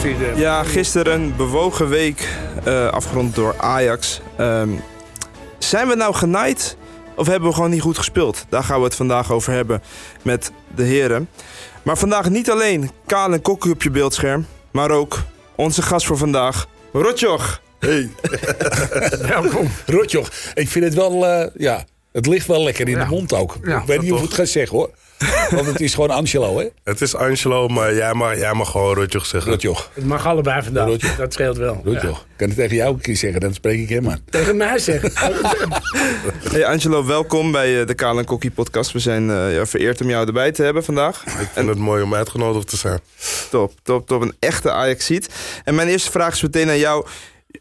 vierde. Ja, gisteren een bewogen week uh, afgerond door Ajax. Um, zijn we nou genaaid of hebben we gewoon niet goed gespeeld? Daar gaan we het vandaag over hebben met de heren. Maar vandaag niet alleen Kaal en Kokkie op je beeldscherm, maar ook onze gast voor vandaag, Rotjoch. Hey. Welkom. Rotjoch. Ik vind het wel, uh, ja, het ligt wel lekker in ja. de mond ook. Ja, ik weet niet of ik het ga zeggen hoor. Want het is gewoon Angelo, hè? Het is Angelo, maar jij mag, jij mag gewoon Rotjoch zeggen. Rotjoch. Het mag allebei vandaag. Rotjoch. Dat scheelt wel. Rotjoch. Ja. Kan het tegen jou een keer zeggen, dan spreek ik hem aan. Tegen mij zeggen. hey Angelo, welkom bij eh, de Kaal en Kokkie podcast. We zijn uh, ja, vereerd om jou erbij te hebben vandaag. Ik vind en... het mooi om uitgenodigd te zijn. Top, top, top. Een echte Ajax-ziet. En mijn eerste vraag is meteen aan jou.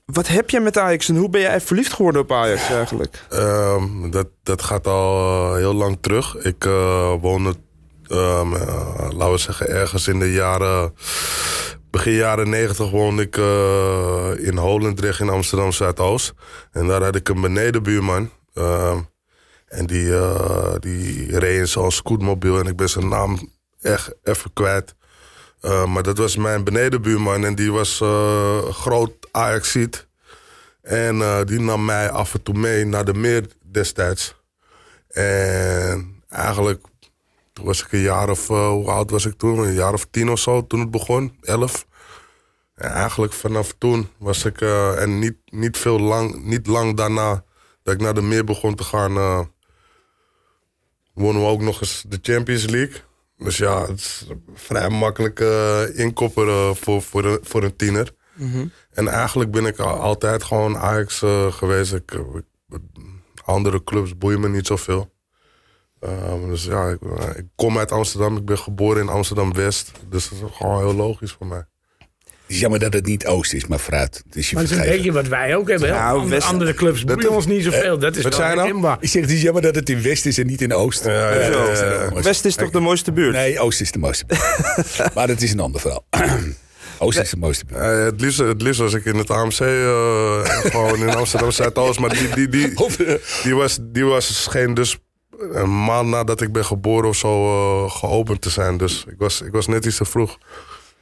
Wat heb jij met Ajax en hoe ben jij verliefd geworden op Ajax eigenlijk? Um, dat, dat gaat al uh, heel lang terug. Ik uh, woonde, um, uh, laten we zeggen, ergens in de jaren... Begin jaren negentig woonde ik in Holendrecht in Amsterdam Zuidoost. En daar had ik een benedenbuurman. Ehm, en die, die reed in zo'n scootmobiel en ik ben zijn naam echt even kwijt. Uh, maar dat was mijn benedenbuurman en die was uh, groot Ajaxiet. En uh, die nam mij af en toe mee naar de meer destijds. En eigenlijk, toen was ik een jaar of, hoe oud was ik toen? Een jaar of tien of zo toen het begon, elf. En eigenlijk vanaf toen was ik, en niet, niet veel lang, niet lang daarna dat ik naar de meer begon te gaan, wonnen we ook nog eens de Champions League. Dus ja, het is vrij makkelijk uh, voor, voor, een, voor een tiener. Mm -hmm. En eigenlijk ben ik altijd gewoon Ajax uh, geweest. Ik, ik, andere clubs boeien me niet zoveel. Uh, dus ja, ik, ik, kom uit Amsterdam. Ik ben geboren in Amsterdam-West. Dus dat is gewoon heel logisch voor mij. Het is jammer dat het niet Oost is, maar fruit. Dus je maar dat is een beetje wat wij ook hebben. Nou, West, andere clubs boeien ons niet zoveel. dat is wat zijn nou? Ik zeg, het is jammer dat het in West is en niet in Oost. Ja, West is toch de mooiste buurt? Nee, Oost is de mooiste buurt. maar dat is een ander verhaal. Oost is de mooiste buurt. Uh, het, liefst, het liefst was ik in het AMC, uh, gewoon in Amsterdam Zuidoost. Maar die, die, die, die, was, die was geen dus een maand nadat ik ben geboren of zo uh, geopend te zijn. Dus ik was, ik was net iets te vroeg.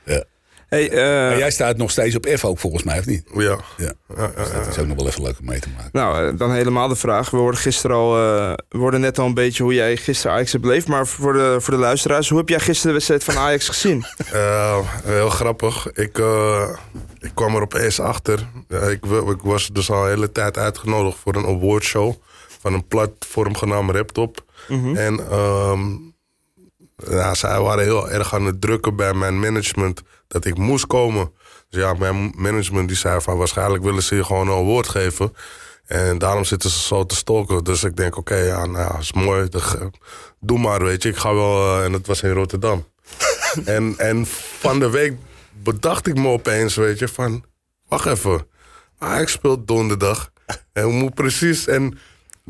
Ja. Hey, uh, jij staat nog steeds op F ook volgens mij, of niet? Ja. ja. ja, dus dat is ook nog wel even leuk om mee te maken. Nou, dan helemaal de vraag. We hoorden gisteren al, uh, we hoorden net al een beetje hoe jij gisteren Ajax hebt beleefd. Maar voor de, voor de luisteraars, hoe heb jij gisteren de wedstrijd van Ajax gezien? Uh, heel grappig. Ik, ik kwam er opeens achter. ik, ik was dus al een hele tijd uitgenodigd voor een awardshow. Van een platform genaamd Raptop. Mm -hmm. En... Um, ja, zij waren heel erg aan het drukken bij mijn management dat ik moest komen. Dus ja, mijn management die zei van waarschijnlijk willen ze je gewoon een woord geven. En daarom zitten ze zo te stalken. Dus ik denk, oké, ja, nou ja, is mooi. Doe maar, weet je. Ik ga wel... en het was in Rotterdam. en, en van de week bedacht ik me opeens, weet je, van... Wacht even. Ik speel donderdag. En hoe moet precies... En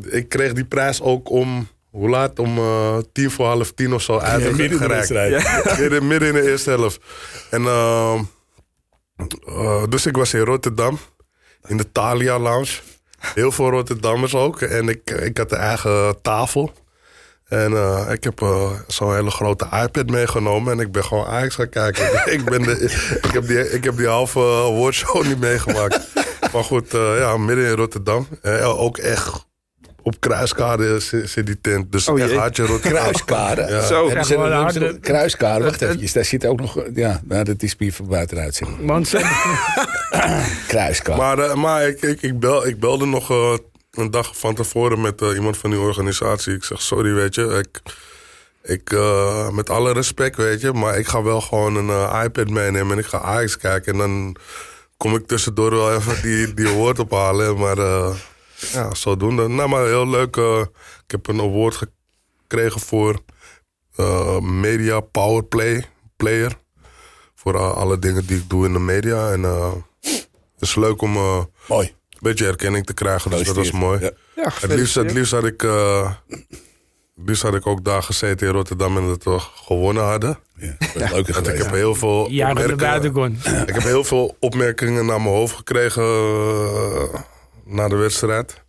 ik kreeg die prijs ook om hoe laat? Om uh, tien voor half tien of zo uit ja, midden gereikt. Ja. midden, midden in de eerste helft. En, uh, uh, dus ik was in Rotterdam. In de Thalia Lounge. Heel veel Rotterdammers ook. En ik, ik had een eigen tafel. En uh, ik heb uh, zo'n hele grote iPad meegenomen en ik ben gewoon Ajax gaan kijken. ik, ben de, ik, heb die, ik heb die halve awardshow niet meegemaakt. maar goed, uh, ja, midden in Rotterdam. ook echt op Kruiskade zit die tent. Dus oh, echt hartje rot. Kruiskade? Ja. Zo. Hebben ze, hebben ze, kruiskade, wacht even. Daar zit ook nog... Ja, nou, dat is Pier van buitenuit. Zeg. Kruiskade. Maar, uh, maar ik, ik, ik, bel, ik belde nog uh, een dag van tevoren met uh, iemand van die organisatie. Ik zeg, sorry, weet je. Ik, ik, met alle respect, weet je. Maar ik ga wel gewoon een iPad meenemen en ik ga Ajax kijken. En dan kom ik tussendoor wel even die, die woord ophalen. Maar ja, zodoende. Nou, maar heel leuk. Uh, ik heb een award gekregen voor uh, Media Power Play, Player. Voor uh, alle dingen die ik doe in de media. En het is leuk om mooi. een beetje erkenning te krijgen. Dus dat was mooi. Ja. Ja, het, liefst, het liefst had ik... Dus had ik ook daar gezeten in Rotterdam en dat we gewonnen hadden. Ja, dat leuk ik heb heel veel ja, Ik heb heel veel opmerkingen naar mijn hoofd gekregen na de wedstrijd.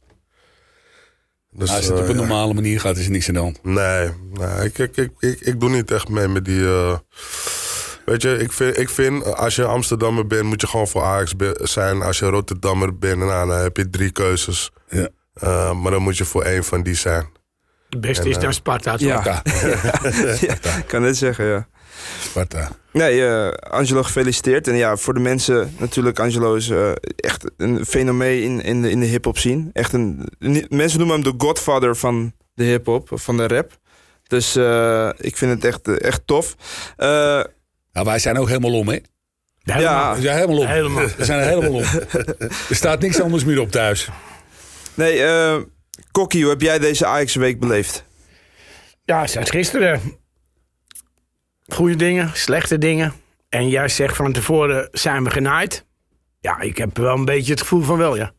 Dus, Als het op een normale manier gaat, is er niks aan de hand. Nee, nee ik, ik, ik, ik, ik doe niet echt mee met die... Uh, Weet je, ik vind, ik vind als je Amsterdammer bent, moet je gewoon voor Ajax zijn. Als je Rotterdammer bent, nou, dan heb je drie keuzes. Ja. Uh, maar dan moet je voor één van die zijn. De beste is dan Sparta. Ja. ja. ik kan net zeggen, ja. Sparta. Nee, uh, Angelo gefeliciteerd. En ja, voor de mensen natuurlijk, Angelo is uh, echt een fenomeen in, in de, in de hip-hop scene. Echt een, mensen noemen hem de godfather van de hip-hop, van de rap. Dus uh, ik vind het echt, echt tof. nou, wij zijn ook helemaal om, hè? Ja, we zijn helemaal om. Helemaal. We zijn er helemaal om. er staat niks anders meer op thuis. Nee, uh, Kokkie, hoe heb jij deze Ajax-week beleefd? Ja, sinds gisteren goede dingen, slechte dingen. En jij zegt van tevoren zijn we genaaid. Ja, ik heb wel een beetje het gevoel van wel, ja.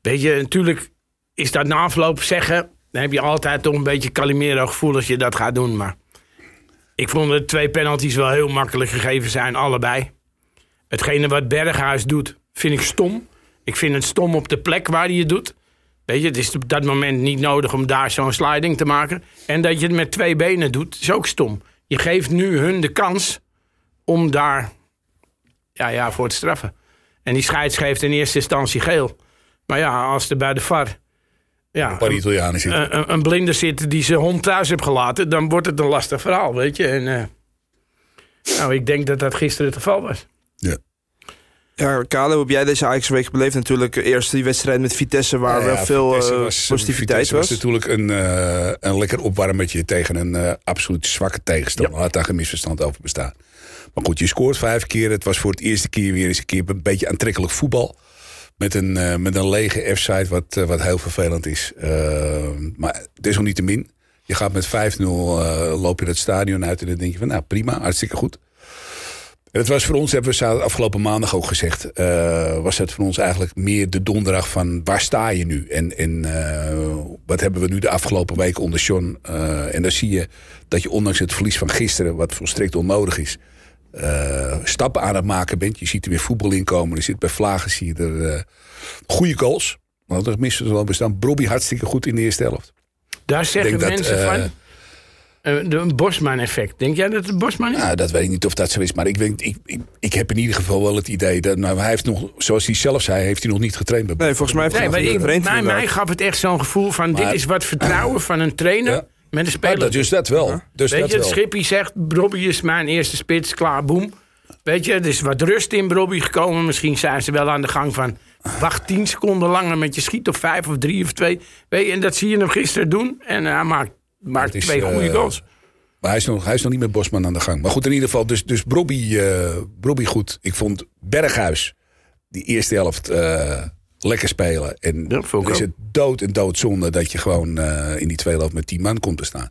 Weet je, natuurlijk is dat na afloop zeggen... dan heb je altijd toch een beetje Calimero gevoel als je dat gaat doen. Maar ik vond de twee penalties wel heel makkelijk gegeven zijn, allebei. Hetgene wat Berghuis doet, vind ik stom. Ik vind het stom op de plek waar hij het doet. Weet je, het is op dat moment niet nodig om daar zo'n sliding te maken. En dat je het met twee benen doet, is ook stom je geeft nu hun de kans om daar ja, ja, voor te straffen. En die scheids geeft in eerste instantie geel. Maar ja, als er bij de VAR ja, een, Italianen Een, een, blinde zit die zijn hond thuis heeft gelaten... dan wordt het een lastig verhaal, weet je. En, uh, nou, ik denk dat dat gisteren het geval was. Ja. Ja, Kale, hoe heb jij deze Ajax-week beleefd? Natuurlijk eerst die wedstrijd met Vitesse, waar wel veel uh, was, positiviteit Vitesse was. was natuurlijk een, uh, een lekker opwarmetje tegen een uh, absoluut zwakke tegenstander. Ja. Had daar geen misverstand over bestaan. Maar goed, je scoort vijf keer. Het was voor het eerste keer weer eens een keer een beetje aantrekkelijk voetbal. Met een, met een lege F-site, wat, wat heel vervelend is. maar desalniettemin, je gaat met 5-0, loop je het stadion uit en dan denk je van, nou prima, hartstikke goed. Het was voor ons, hebben we afgelopen maandag ook gezegd, uh, was het voor ons eigenlijk meer de donderdag van waar sta je nu? En, en uh, wat hebben we nu de afgelopen weken onder John? Uh, en dan zie je dat je ondanks het verlies van gisteren, wat volstrekt onnodig is, stappen aan het maken bent. Je ziet er weer voetbal in komen. Er zit bij Vlagen zie je er goede goals. Want er missen ze wel bestaan. Brobby hartstikke goed in de eerste helft. Daar zeggen mensen van een eh, Bosman-effect. Denk jij dat het Bosman is? Nou, dat weet ik niet of dat zo is. Maar ik, weet, ik, ik, ik heb in ieder geval wel het idee dat. Nou, hij heeft nog, zoals hij zelf zei, heeft hij nog niet getraind. Nee, volgens mij heeft hij nee, nog niet getraind. Mij, mij gaf het echt zo'n gevoel van: dit is wat vertrouwen van een trainer. Met een speler. dat, dus dat wel. Dus Weet dat je, wel. Schippie zegt: Bobby is mijn eerste spits, klaar, boem. Weet je, er is wat rust in Bobby gekomen. Misschien zijn ze wel aan de gang van. Wacht tien seconden langer met je schiet of vijf of drie of twee. Weet je, en dat zie je hem gisteren doen. En hij maakt, maakt twee goede uh, goals. Maar hij is, nog, hij is nog niet met Bosman aan de gang. Maar goed, in ieder geval, dus, dus Brobby, uh, goed. Ik vond Berghuis, die eerste helft, uh, lekker spelen. En ja, er is het dood en doodzonde dat je gewoon uh, in die tweede helft met tien man komt te staan.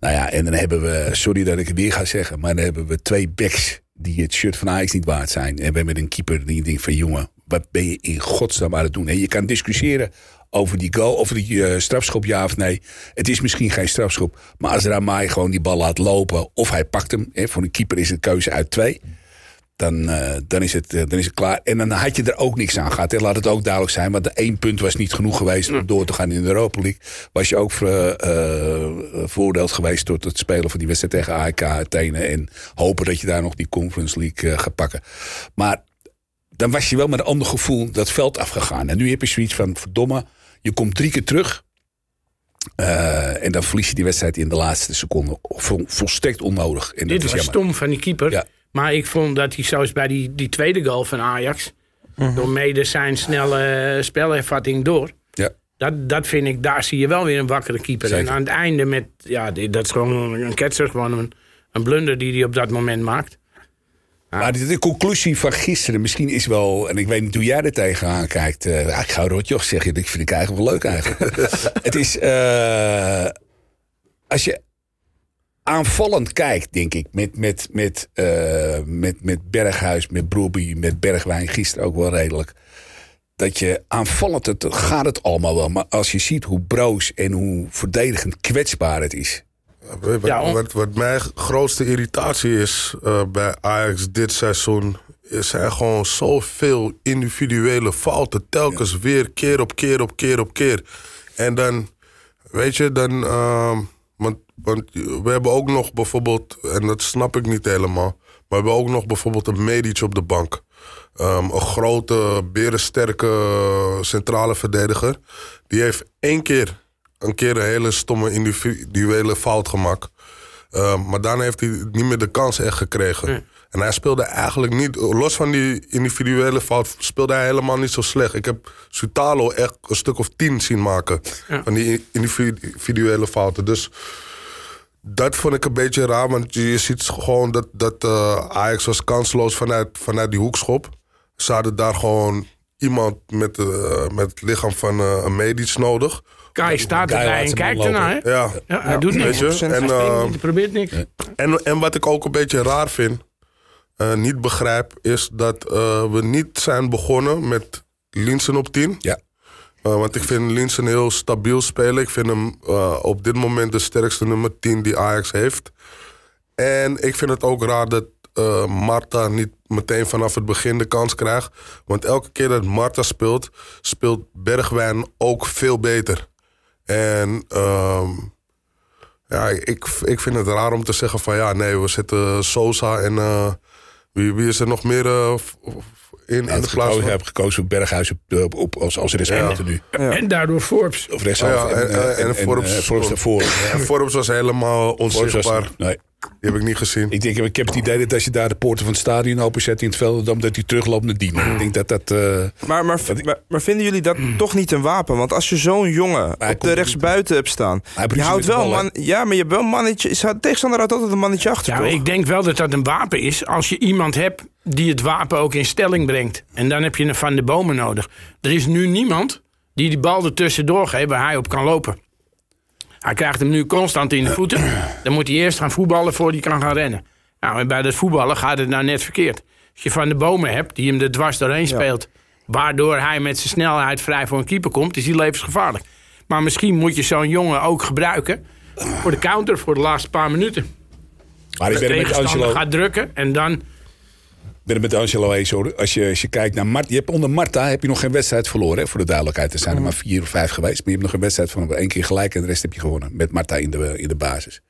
Nou ja, en dan hebben we, sorry dat ik het weer ga zeggen, maar dan hebben we twee backs die het shirt van Ajax niet waard zijn. En we hebben een keeper die denkt van jongen, wat ben je in godsnaam aan het doen? En je kan discussiëren over die goal, over die uh, strafschop, ja of nee. Het is misschien geen strafschop. Maar als Ramai gewoon die bal laat lopen of hij pakt hem. Hè, voor een keeper is het keuze uit twee. Dan, uh, dan, is het, uh, dan is het klaar. En dan had je er ook niks aan gehad. Hè. Laat het ook duidelijk zijn. Want de één punt was niet genoeg geweest om door te gaan in de Europa League. Was je ook veroordeeld geweest door het spelen van die wedstrijd tegen AEK Athene. En hopen dat je daar nog die Conference League gaat pakken. Maar dan was je wel met een ander gevoel dat veld afgegaan. En nu heb je zoiets van, verdomme, je komt drie keer terug. Uh, en dan verlies je die wedstrijd in de laatste seconde. Vol, volstrekt onnodig. En Dit was stom van die keeper. Ja. Maar ik vond dat hij zoals bij die, die tweede goal van Ajax... Mhm. door mede zijn snelle spelervatting door... Ja. Dat, dat vind ik, daar zie je wel weer een wakkere keeper. Zeker. En aan het einde met, ja, dat is gewoon een ketser, gewoon een, een blunder die hij op dat moment maakt. Maar de, conclusie van gisteren misschien is wel... en ik weet niet hoe jij er tegenaan kijkt. Uh, ik ga rotjoch zeggen, dat vind ik eigenlijk wel leuk eigenlijk. het is... Uh, als je aanvallend kijkt, denk ik... met, met, met, uh, met, met Berghuis, met Broby, met Bergwijn... gisteren ook wel redelijk... dat je aanvallend... Het, gaat het allemaal wel. Maar als je ziet hoe broos en hoe verdedigend kwetsbaar het is... Wat, ja, wat, wat, mijn grootste irritatie is uh, bij Ajax dit seizoen... Er zijn gewoon zoveel individuele fouten. Telkens weer keer op keer op keer op keer. En dan, weet je, dan... Uh, want, want we hebben ook nog bijvoorbeeld, en dat snap ik niet helemaal... we hebben ook nog bijvoorbeeld een Medic op de bank. Ehm, een grote, berensterke centrale verdediger. Die heeft één keer, een keer een hele stomme individuele fout gemaakt. Ehm, maar daarna heeft hij niet meer de kans echt gekregen. En hij speelde eigenlijk niet, los van die individuele fout, speelde hij helemaal niet zo slecht. Ik heb Sutalo echt een stuk of tien zien maken van die individuele fouten. Dus dat vond ik een beetje raar, want je ziet gewoon dat, dat uh, Ajax was kansloos vanuit, vanuit die hoekschop. Ze hadden daar gewoon iemand met, uh, met het lichaam van uh, een medisch nodig. Kai staat erbij en kijkt ernaar. Ja. ja. hij doet niks. En, hij probeert niks. En, en wat ik ook een beetje raar vind, niet begrijp, is dat we niet zijn begonnen met Linsen op 10. Ja. Uh, want ik vind Linsen heel stabiel spelen. Ik vind hem uh, op dit moment de sterkste nummer 10 die Ajax heeft. En ik vind het ook raar dat uh, Marta niet meteen vanaf het begin de kans krijgt. Want elke keer dat Marta speelt, speelt Bergwijn ook veel beter. En um, ja, ik, ik vind het raar om te zeggen van ja, nee, we zetten Sosa en wie, wie is er nog meer in, in de plaats van... heb gekozen voor Berghuis op, op, als, als rechtsbuiten ja. nu. Ja. En daardoor Forbes. Of rechtshalf. Ja, en, en, en, en, Forbes, en, Forbes daarvoor. Forbes was helemaal onzichtbaar. Was, nee. Die heb ik niet gezien. Ik, denk, ik heb het idee dat als je daar de poorten van het stadion openzet in het veld, dan dat hij terugloopt naar Diemen. Ik denk dat dat. Uh, maar, maar, maar, maar, vinden jullie dat toch niet een wapen? Want als je zo'n jongen op de rechtsbuiten hebt staan, je houdt wel man, ja, maar je hebt wel een mannetje. Tegenstander houdt altijd een mannetje achter. Ja, ik denk wel dat dat een wapen is als je iemand hebt die het wapen ook in stelling brengt. En dan heb je een van de bomen nodig. Er is nu niemand die die bal ertussen doorgeeft waar hij op kan lopen. Hij krijgt hem nu constant in de voeten. Dan moet hij eerst gaan voetballen voordat hij kan gaan rennen. Nou, en bij dat voetballen gaat het nou net verkeerd. Als je van de bomen hebt die hem er dwars doorheen speelt... waardoor hij met zijn snelheid vrij voor een keeper komt... is hij levensgevaarlijk. Maar misschien moet je zo'n jongen ook gebruiken... voor de counter voor de laatste paar minuten. Maar ik ben met Angelo... gaat drukken en dan ben het met Angelo eens Als je, als je kijkt naar Marta. Je hebt onder Marta heb je nog geen wedstrijd verloren. Hè, voor de duidelijkheid. Er zijn er mm. maar vier of vijf geweest. Maar je hebt nog een wedstrijd van één keer gelijk. En de rest heb je gewonnen. Met Marta in de, in de basis.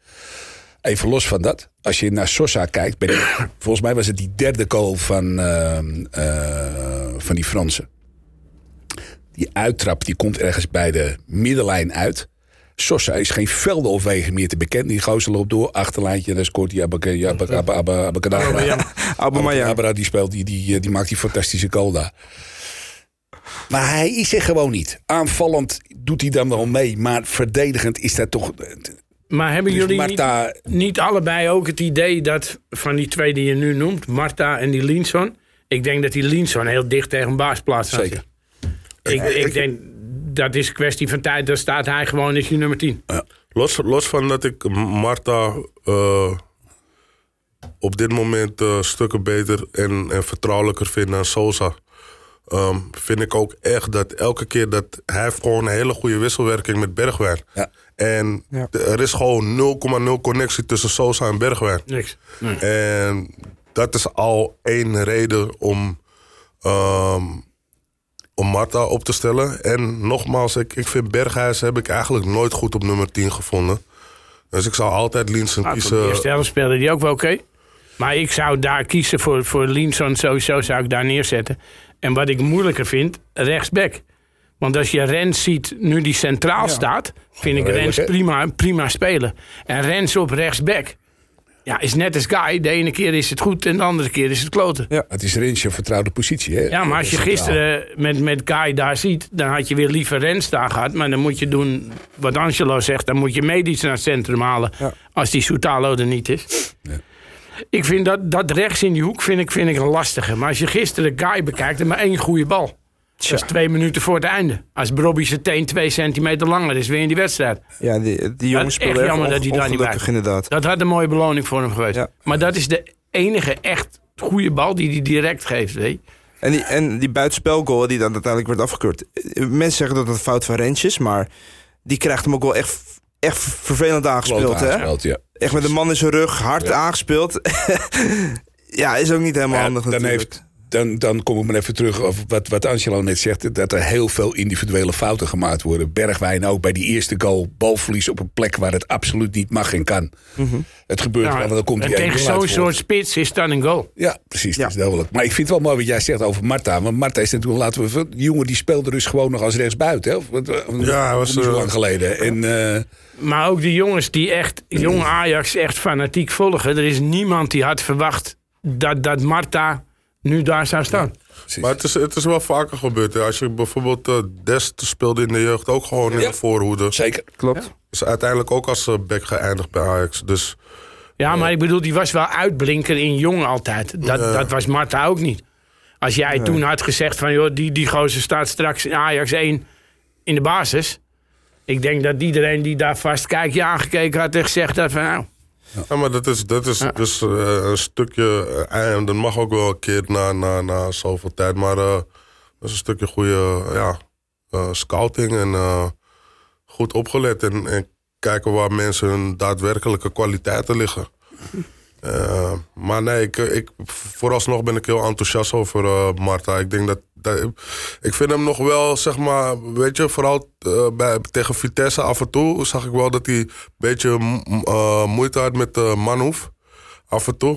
Even los van dat. Als je naar Sosa kijkt. Ben volgens mij was het die derde goal van, uh, uh, van die Fransen. Die uittrap die komt ergens bij de middenlijn uit. Sosa is geen velden of wegen meer te bekennen. Die gozer loopt door, achterlijntje, dan scoort hij Abba die speelt, die, die, die maakt die fantastische goal daar. Maar hij is er gewoon niet. Aanvallend doet hij dan wel mee, maar verdedigend is dat toch... Maar hebben dus jullie Marta... niet, niet, allebei ook het idee dat van die twee die je nu noemt, Marta en die Linson, ik denk dat die Linson heel dicht tegen baas plaatst. Zeker. Ik, ik denk dat is een kwestie van tijd. Dan staat hij gewoon als je nummer 10. Ja. Los, los van dat ik Marta uh, op dit moment uh, stukken beter en, en vertrouwelijker vind dan Sosa. Um, vind ik ook echt dat elke keer dat hij heeft gewoon een hele goede wisselwerking met Bergwijn. Ja. En ja. er is gewoon 0,0 connectie tussen Sosa en Bergwijn. Niks. Nee. En dat is al één reden om um, om Marta op te stellen. En nogmaals, ik, ik vind Berghuis heb ik eigenlijk nooit goed op nummer 10 gevonden. Dus ik zou altijd Linsen ah, kiezen. De eerste helft speelde die ook wel oké. Maar ik zou daar kiezen voor, voor Linson sowieso zou ik daar neerzetten. En wat ik moeilijker vind, rechtsback. Want als je Rens ziet, nu die centraal staat, vind ik Rens prima, prima spelen. En Rens op rechtsback. Ja, is net als Guy. De ene keer is het goed en de andere keer is het kloten. Ja, het is Rens je vertrouwde positie. Hè? Ja, maar als je gisteren met, met Guy daar ziet... dan had je weer liever Rens daar gehad. Maar dan moet je doen wat Angelo zegt. Dan moet je medisch naar het centrum halen. Als die Soutalo er niet is. Ja. Ik vind dat, dat rechts in die hoek vind ik, vind ik een lastige. Maar als je gisteren Guy bekijkt, dan maar één goede bal. Dat is twee minuten voor het einde. Als Bobby zijn teen twee centimeter langer is, weer in die wedstrijd. Ja, die, die jongen speelde jammer dat hij daar niet bij inderdaad. Dat had een mooie beloning voor hem geweest. Maar dat is de enige echt goede bal die hij direct geeft, weet En die, en die buitenspelgoal die dan uiteindelijk wordt afgekeurd. Mensen zeggen dat het een fout van Rens is, maar die krijgt hem ook wel echt, echt vervelend aangespeeld. hè? Ja. Echt met de man in zijn rug, hard aangespeeld. ja, is ook niet helemaal handig dan natuurlijk. Heeft dan, dan kom ik maar even terug op wat, wat Angelo net zegt. Dat er heel veel individuele fouten gemaakt worden. Bergwijn ook bij die eerste goal. Balverlies op een plek waar het absoluut niet mag en kan. Het gebeurt Nou, wel, want dan komt en die tegen 1-0 zo'n soort spits is dan een goal. Ja, precies, Ja. dat is duidelijk. Maar ik vind het wel mooi wat jij zegt over Marta. Want Marta is natuurlijk, laten we... Die jongen die speelde dus gewoon nog als rechtsbuiten. Hè? Wat- Ja, hij was, niet zo eh, lang geleden. En eh, Maar ook die jongens die echt, jonge Ajax echt fanatiek volgen. Er is niemand die had verwacht dat, dat Marta nu daar zou staan. Maar het is, het is wel vaker gebeurd. hè. Als je bijvoorbeeld eh, Dest speelde in de jeugd ook gewoon in de voorhoede. Zeker. Klopt. Is uiteindelijk ook als eh, back geëindigd bij Ajax. Dus Ja, maar ik bedoel, die was wel uitblinker in jong altijd. Dat, dat was Marta ook niet. Als jij toen had gezegd van, joh, die, die gozer staat straks in Ajax 1 in de basis. Ik denk dat iedereen die daar vast kijkje aangekeken had en gezegd had van, nou, Ja, maar dat is, dat is dus eh, een stukje. eh, en dat mag ook wel een keer na, na, na zoveel tijd. Maar eh, dat is een stukje goede ja, scouting en goed opgelet. En, en kijken waar mensen hun daadwerkelijke kwaliteiten liggen. Eh, maar nee, ik, ik, vooralsnog ben ik heel enthousiast over eh, Marta. Ik denk dat, dat. Ik vind hem nog wel, zeg maar. Weet je, vooral eh, bij, tegen Vitesse af en toe zag ik wel dat hij een beetje eh, moeite had met uh, Manhoef. Af en toe.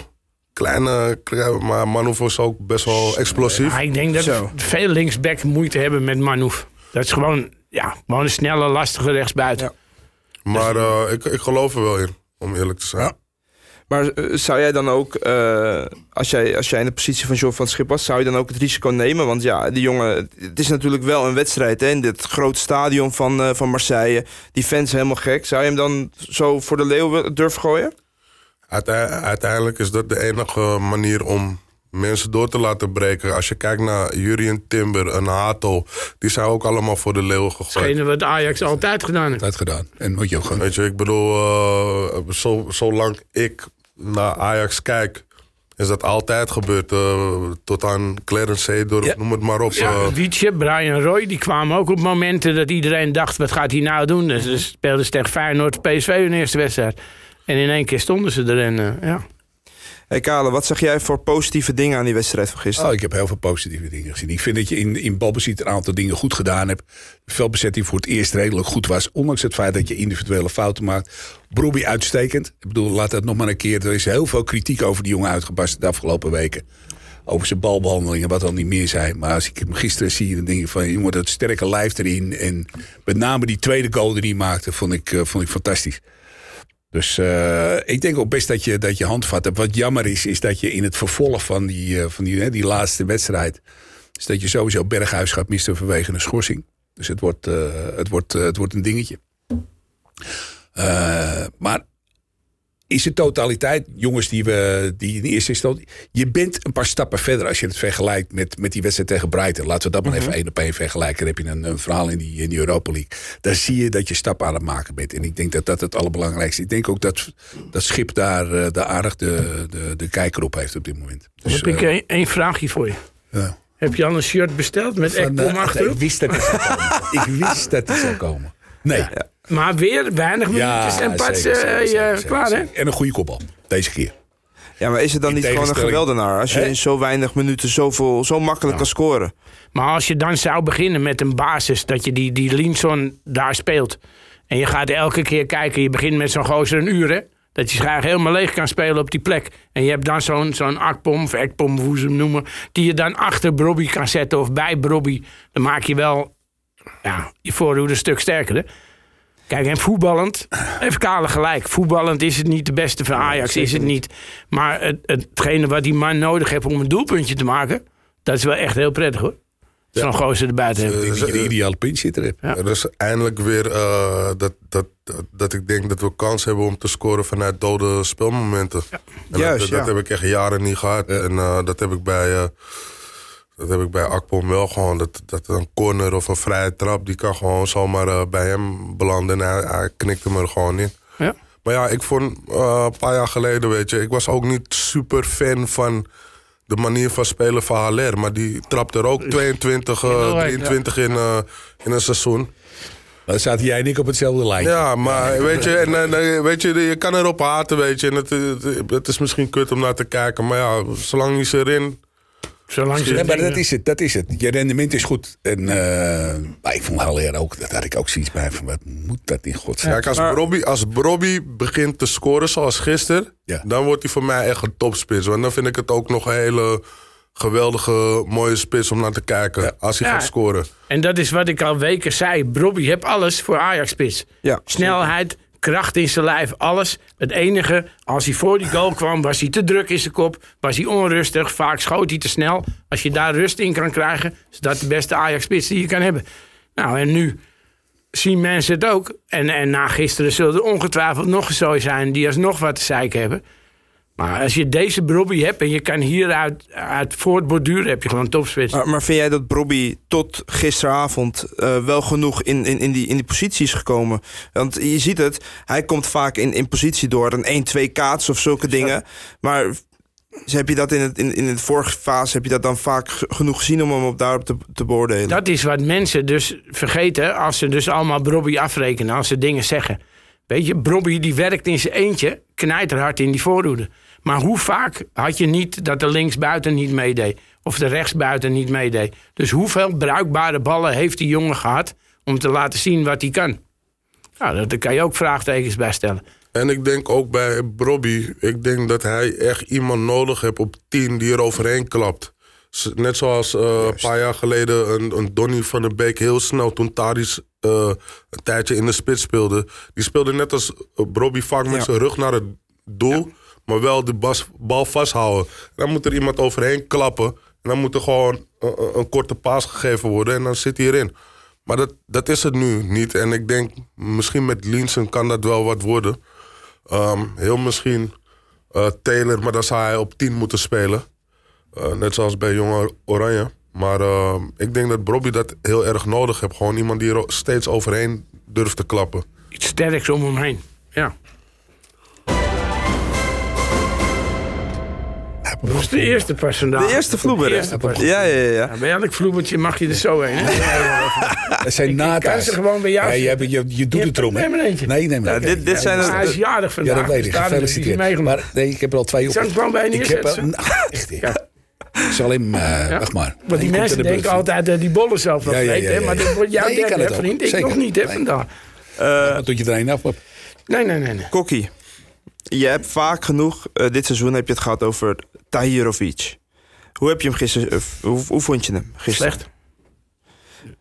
Kleine, kleine- maar Manhoef is ook best wel explosief. Maar ik denk dat Zo. veel linksback moeite hebben met Manouf. Dat is gewoon, ja, gewoon een snelle, lastige rechtsbuiten. Ja. Maar eh, ik, ik geloof er wel in, om eerlijk te zijn. Ja. Maar eh, zou jij dan ook, eh, als, jij, als jij in de positie van John van het Schip was, zou je dan ook het risico nemen? Want ja, die jongen, het is natuurlijk wel een wedstrijd hè, in dit grote stadion van, eh, van Marseille. Die fans helemaal gek. Zou je hem dan zo voor de leeuw durven gooien? Uitei- uiteindelijk is dat de enige manier om mensen door te laten breken. Als je kijkt naar Jurien Timber en Hato, die zijn ook allemaal voor de leeuw gegooid. Hetgene wat Ajax altijd gedaan heeft. Dat gedaan. En moet je ook gewoon... Weet je, ik bedoel, eh, zo, zolang ik naar Ajax kijk, is dat altijd gebeurd. eh, tot aan Clarence Seedorf, Ja. noem het maar op. Ja, eh. Wietje, Brian Roy, die kwamen ook op momenten dat iedereen dacht, wat gaat hij nou doen? Dus ze speelden ze tegen Feyenoord, PSV hun eerste wedstrijd. En in één keer stonden ze er en eh, ja. Hey Kale, wat zeg jij voor positieve dingen aan die wedstrijd van gisteren? Oh, ik heb heel veel positieve dingen gezien. Ik vind dat je in, in balbezit een aantal dingen goed gedaan hebt. Veldbezetting voor het eerst redelijk goed was. Ondanks het feit dat je individuele fouten maakt. Broby uitstekend. Ik bedoel, laat dat nog maar een keer. Er is heel veel kritiek over die jongen uitgebarsten de afgelopen weken. Over zijn balbehandelingen, wat al niet meer zijn. Maar als ik hem gisteren zie, dan denk ik van... jongen, dat sterke lijf erin. En met name die tweede goal die hij maakte, vond ik, eh, vond ik fantastisch. Dus eh, ik denk ook best dat je, dat je handvat hebt. Wat jammer is, is dat je in het vervolg van die, eh, van die, die laatste wedstrijd... is dat je sowieso Berghuis gaat missen vanwege een schorsing. Dus het wordt, eh, het wordt, het wordt een dingetje. Maar is de totaliteit, jongens die we die in eerste instantie... Je bent een paar stappen verder als je het vergelijkt met, met die wedstrijd tegen Brighton. Laten we dat maar even één op één vergelijken. Dan heb je een, een verhaal in die, in die Europa League. Daar zie je dat je stappen aan het maken bent. En ik denk dat dat het allerbelangrijkste is. Ik denk ook dat dat Schip daar, eh, daar aardig de, de, de kijker op heeft op dit moment. Dus, heb ik eh, één- vraagje voor je. ja. Heb je al een shirt besteld met Van, Ekpom eh, achterop? ik wist dat het zou komen. ik wist dat het zou komen. Nee. Maar weer weinig minuutjes en pas zeker, eh, zeker, je- zeker, zeker, klaar hè? En een goede kopbal. Deze keer. Ja, maar is het dan In niet gewoon een geweldenaar als je Hè? in zo weinig minuten zoveel, zo makkelijk kan scoren? Maar als je dan zou beginnen met een basis, dat je die, die Linson daar speelt. En je gaat elke keer kijken, je begint met zo'n gozer een uur hè. Dat je graag helemaal leeg kan spelen op die plek. En je hebt dan zo'n zo'n Akpom of Ekpom, hoe ze hem noemen. Die je dan achter Brobby kan zetten of bij Brobby. Dan maak je wel ja, je voorhoede een stuk sterker. Hè? Kijk, en voetballend, even Kale gelijk. Voetballend is het niet de beste van Ajax, is het niet. Maar het, hetgene wat die man nodig heeft om een doelpuntje te maken... dat is wel echt heel prettig hoor. Zo'n gozer erbij te hebben. Denk dat je de ideale pinchitter hebt. Ja. Er is eindelijk weer eh, dat, dat, dat, dat ik denk dat we kans hebben om te scoren vanuit dode spelmomenten. En Juist, dat, dat ja. heb ik echt jaren niet gehad. En eh, dat heb ik bij, eh, dat heb ik bij Akpom wel gewoon. Dat, dat een corner of een vrije trap, die kan gewoon zomaar eh, bij hem belanden. En hij, hij knikt hem er gewoon in. Ja. Maar ja, ik vond eh, een paar jaar geleden, weet je, ik was ook niet super fan van de manier van spelen van Haller. Maar die trapt er ook 22, eh, Heel hard, 23 in, eh, in een seizoen. Dan zaten jij en ik op hetzelfde lijn. Ja, maar weet je, en, weet je, je kan erop haten, weet je. En het, het, het is misschien kut om naar te kijken. Maar ja, zolang hij ze erin Zolang ze Nee, maar dat is het, dat is het. Je rendement is goed. En eh, maar ik vond Haller ook, dat had ik ook zoiets bij van, wat moet dat in godsnaam? Kijk, als Brobby, als Brobby begint te scoren zoals gisteren, Ja. dan wordt hij voor mij echt een topspits. Want dan vind ik het ook nog een hele geweldige, mooie spits om naar te kijken. Als hij Ja. gaat scoren. En dat is wat ik al weken zei. Brobby heeft alles voor Ajax-spits. Ja, Snelheid, kracht in zijn lijf, alles. Het enige, als hij voor die goal kwam, was hij te druk in zijn kop. Was hij onrustig, vaak schoot hij te snel. Als je daar rust in kan krijgen, is dat de beste Ajax-spits die je kan hebben. Nou, en nu zien mensen het ook. En, en na gisteren zullen er ongetwijfeld nog zo zijn die alsnog wat te zeiken hebben. Maar als je deze Brobby hebt en je kan hieruit uit voortborduren, heb je gewoon topspits. Maar, maar vind jij dat Bobby tot gisteravond eh, wel genoeg in, in, in, die, in die positie is gekomen? Want je ziet het, hij komt vaak in, in positie door een 1-2 kaats of zulke dingen. Maar heb je dat in, het, in, in het vorige fase, heb je dat dan vaak genoeg gezien om hem op daarop te, te beoordelen? Dat is wat mensen dus vergeten als ze dus allemaal Brobby afrekenen, als ze dingen zeggen. Weet je, die werkt in zijn eentje knijterhard in die voorhoede. Maar hoe vaak had je niet dat de linksbuiten niet meedeed? Of de rechtsbuiten niet meedeed? Dus hoeveel bruikbare ballen heeft die jongen gehad om te laten zien wat hij kan? Nou, daar kan je ook vraagtekens bij stellen. En ik denk ook bij Brobby, ik denk dat hij echt iemand nodig heeft op 10 die er overheen klapt. Net zoals eh, een paar jaar geleden een, een Donny van der Beek heel snel toen Tadic eh, een tijdje in de spits speelde. Die speelde net als uh, Brobby vaak met Ja. zijn rug naar het doel, maar wel de bas, bal vasthouden. Dan moet er iemand overheen klappen en dan moet er gewoon een, korte paas gegeven worden en dan zit hij erin. Maar dat, dat is het nu niet. En ik denk, misschien met Linsen kan dat wel wat worden. Ehm, heel misschien eh, Taylor, maar dan zou hij op 10 moeten spelen. Eh, net zoals bij Jonge Oranje. Maar ehm, ik denk dat Bobby dat heel erg nodig heeft. Gewoon iemand die er steeds overheen durft te klappen. Iets sterks om hem heen. Ja. Dat is de eerste pas vandaag. de eerste vloeber, De hè? eerste pas. Ja, ja, ja. Ja, bij elk vloebertje mag je er zo heen. Hè? Dat zijn Ik- ik kan nata's. ze gewoon bij jou Ja, je, je, je doet Je het erom. hebt er maar eentje. Nee, nee, maar Ja, dit- dit zijn ja, er- Hij is jarig vandaag. Ja, dat weet ik. dus hij Gefeliciteerd. Maar nee, ik heb er al twee op. Zal ik gewoon bij je Ik heb er, neerzetten? nou, echt. Ja. Ik zal hem, eh Ja. wacht maar. Want die mensen de denken altijd dat die bollen zelf wel Ja, hè? Maar dat wordt jouw Nee, derde, hè, vriend. Ik Zeker. nog niet, hè, Nee. vandaag. Wat doet je er een af? op? Nee, nee, nee. nee. Kokkie, je hebt vaak genoeg, eh, dit seizoen heb je het gehad over Tahirovic. Hoe heb je hem gisteren, eh, hoe, hoe vond je hem gisteren? Slecht.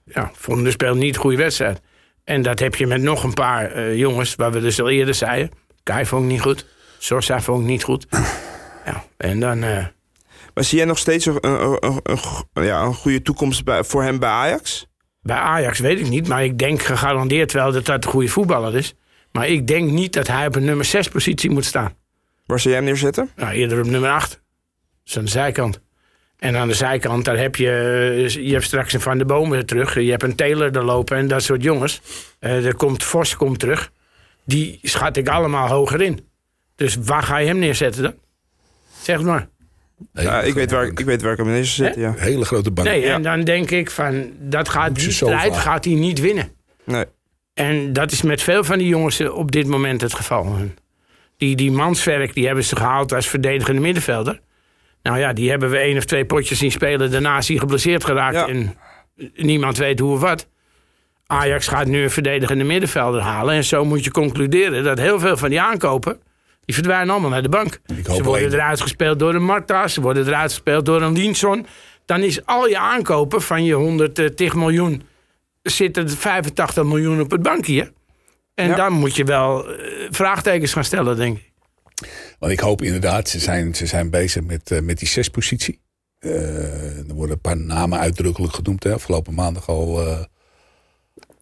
Ja, Volgende speelt niet een goede wedstrijd. En dat heb je met nog een paar eh, jongens, waar we dus al eerder zeiden. Kai vond ik niet goed. Sosa vond ik niet goed. Ja, en dan... Maar zie jij nog steeds een, een, ja, een goede toekomst bij, voor hem bij Ajax? Bij Ajax weet ik niet, maar ik denk gegarandeerd wel dat dat een goede voetballer is. Maar ik denk niet dat hij op een nummer 6 positie moet staan. Waar zou jij hem neerzetten? Nou, eerder op nummer 8. Dat is aan de zijkant. En aan de zijkant, daar heb je, eh, je hebt straks een Van de Bomen terug. Je hebt een Taylor er lopen en dat soort jongens. Eh, er komt Vos komt terug. Die schat ik allemaal hoger in. Dus waar ga je hem neerzetten dan? Zeg het maar. Ja, ik, weet waar, ik weet waar ik zetten, ja. Een hele grote bank. Nee, Ja. en dan denk ik van, dat gaat, die strijd gaat hij niet winnen. Nee. En dat is met veel van die jongens eh, op dit moment het geval. Die, die Mansverk, die hebben ze gehaald als verdedigende middenvelder. Nou ja, die hebben we één of twee potjes zien spelen. Daarna is hij geblesseerd geraakt Ja. en niemand weet hoe of wat. Ajax gaat nu een verdedigende middenvelder halen. En zo moet je concluderen dat heel veel van die aankopen... die verdwijnen allemaal naar de bank. Ze worden alleen- eruit gespeeld door een Marta. Ze worden eruit gespeeld door een Linson. Dan is al je aankopen van je 110 miljoen... zitten 85 miljoen op het bankje. En Ja. dan moet je wel eh, vraagtekens gaan stellen, denk ik. Want ik hoop inderdaad, ze zijn, ze zijn bezig met, eh, met die zespositie. Eh er worden een paar namen uitdrukkelijk genoemd. Hè. Afgelopen maandag al, eh,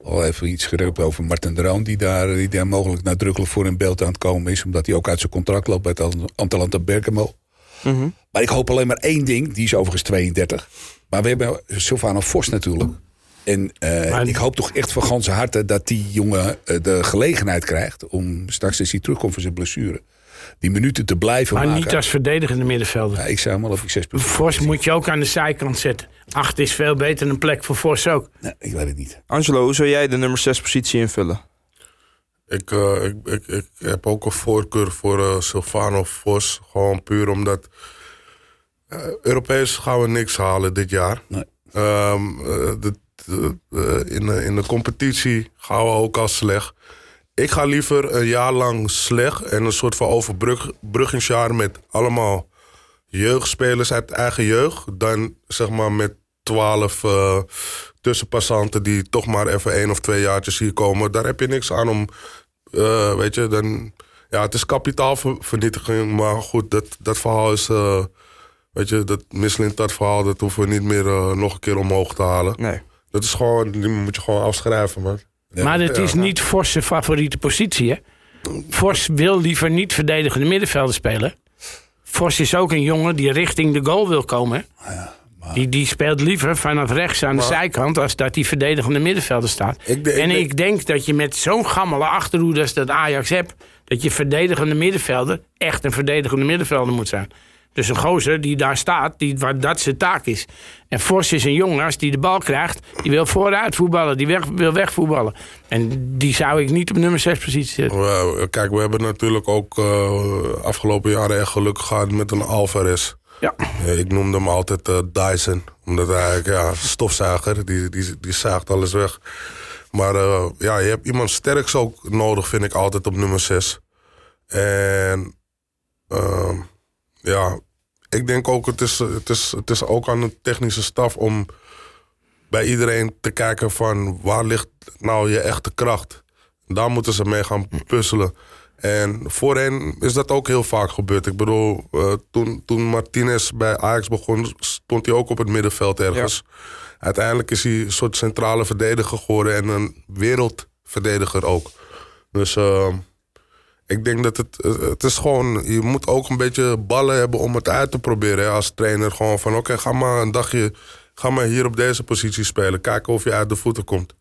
al even iets geroept over Martin de Roon... Die daar, die daar mogelijk nadrukkelijk voor in beeld aan het komen is. Omdat hij ook uit zijn contract loopt bij het Atalanta Bergamo. Mhm. Maar ik hoop alleen maar één ding. Die is overigens 32. Maar we hebben Sylvano Vos natuurlijk. En eh, Maar- ik hoop toch echt van ganse harte dat die jongen eh, de gelegenheid krijgt... om straks als hij terugkomt van zijn blessure... die minuten te blijven Maar maken. niet als verdedigende middenvelder. Ja, ik zou hem wel op die zes Vos moet je ook aan de zijkant zetten. Acht is veel beter een plek voor Vos ook. Nee, ik weet het niet. Angelo, hoe zou jij de nummer 6 positie invullen? Ik, eh, ik, ik, ik heb ook een voorkeur voor eh Silvano Vos. Gewoon puur omdat Europees gaan we niks halen dit jaar. Nee. Ehm, de, in, de, in de competitie gaan we ook al slecht. Ik ga liever een jaar lang slecht en een soort van overbruggingsjaar met allemaal jeugdspelers uit eigen jeugd. Dan zeg maar met twaalf uh, tussenpassanten die toch maar even één of twee jaartjes hier komen. Daar heb je niks aan om, uh, weet je, dan... Ja, het is kapitaalvernietiging, maar goed, dat, dat verhaal is... Uh, weet je, dat Michelin dat verhaal, dat hoeven we niet meer nog een keer omhoog te halen. Nee. Dat is gewoon, die moet je gewoon afschrijven, man. Maar het is niet Vos' favoriete positie, hè? Vos wil liever niet verdedigende middenvelden spelen. Vos is ook een jongen die richting de goal wil komen. Ja, die, die speelt liever vanaf rechts aan de zijkant... als dat die verdedigende middenvelder staat. en ik denk dat je met zo'n gammele achterhoede als dat Ajax hebt... dat je verdedigende middenvelder echt een verdedigende middenvelder moet zijn. Dus een gozer die daar staat, die, waar dat zijn taak is. En Vos is een jongen, als die de bal krijgt, die wil vooruit voetballen, die weg, wil wegvoetballen. En die zou ik niet op nummer 6 positie zetten. Kijk, we hebben natuurlijk ook uh, afgelopen jaren echt geluk gehad met een Alvarez. Ja. ik noemde hem altijd uh, Dyson. Omdat hij, ja, stofzuiger, die, die, die zaagt alles weg. Maar uh, ja, je hebt iemand sterks ook nodig, vind ik altijd op nummer 6. En uh, ja, ik denk ook, het is, het, is, het is ook aan de technische staf om bij iedereen te kijken van waar ligt nou je echte kracht. Daar moeten ze mee gaan puzzelen. En voorheen is dat ook heel vaak gebeurd. Ik bedoel, uh, toen, toen Martinez bij Ajax begon, stond hij ook op het middenveld ergens. Uiteindelijk is hij een soort centrale verdediger geworden en een wereldverdediger ook. Dus uh, ik denk dat het, het is gewoon, je moet ook een beetje ballen hebben om het uit te proberen. Hè, als trainer gewoon van oké, ga maar een dagje, ga maar hier op deze positie spelen. Kijken of je uit de voeten komt.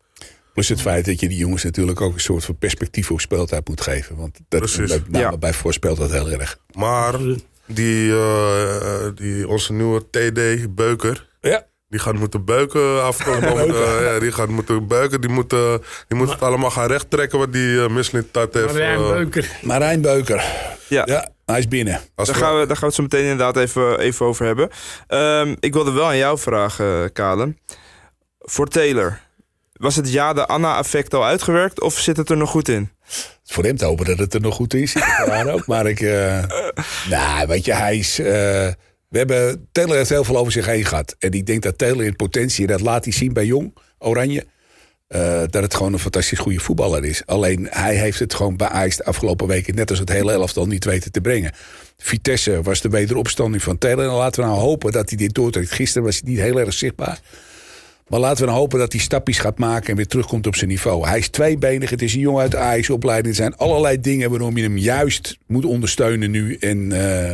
Plus het feit dat je die jongens natuurlijk ook een soort van perspectief op speeltijd moet geven. Want dat, bij, ja. bij voorspelt dat heel erg. Maar die, uh, die onze nieuwe TD Beuker. Ja. Die gaat moeten beuken afkomen. uh, ja, die gaat moeten beuken. Die moet, uh, die moet het allemaal gaan rechttrekken wat die uh, tat heeft. Marijn Beuker. Marijn Beuker. Ja. ja. Hij is binnen. Daar gaan, we, daar gaan we het zo meteen inderdaad even, even over hebben. Um, ik wilde wel aan jou vragen, Kalen. Voor Taylor. Was het ja de Anna-effect al uitgewerkt of zit het er nog goed in? Voor hem te hopen dat het er nog goed in zit. ook. Maar ik... nou, weet je, hij is... We hebben, Taylor heeft heel veel over zich heen gehad. En ik denk dat Taylor in potentie, dat laat hij zien bij Jong, Oranje. Uh, dat het gewoon een fantastisch goede voetballer is. Alleen hij heeft het gewoon Ajax de afgelopen weken... net als het hele elftal niet weten te brengen. Vitesse was de wederopstanding van Taylor. En laten we nou hopen dat hij dit doortrekt. Gisteren was hij niet heel erg zichtbaar. Maar laten we nou hopen dat hij stapjes gaat maken en weer terugkomt op zijn niveau. Hij is tweebenig, het is een jongen uit de Ajax-opleiding. Er zijn allerlei dingen waarom je hem juist moet ondersteunen nu. En... Uh,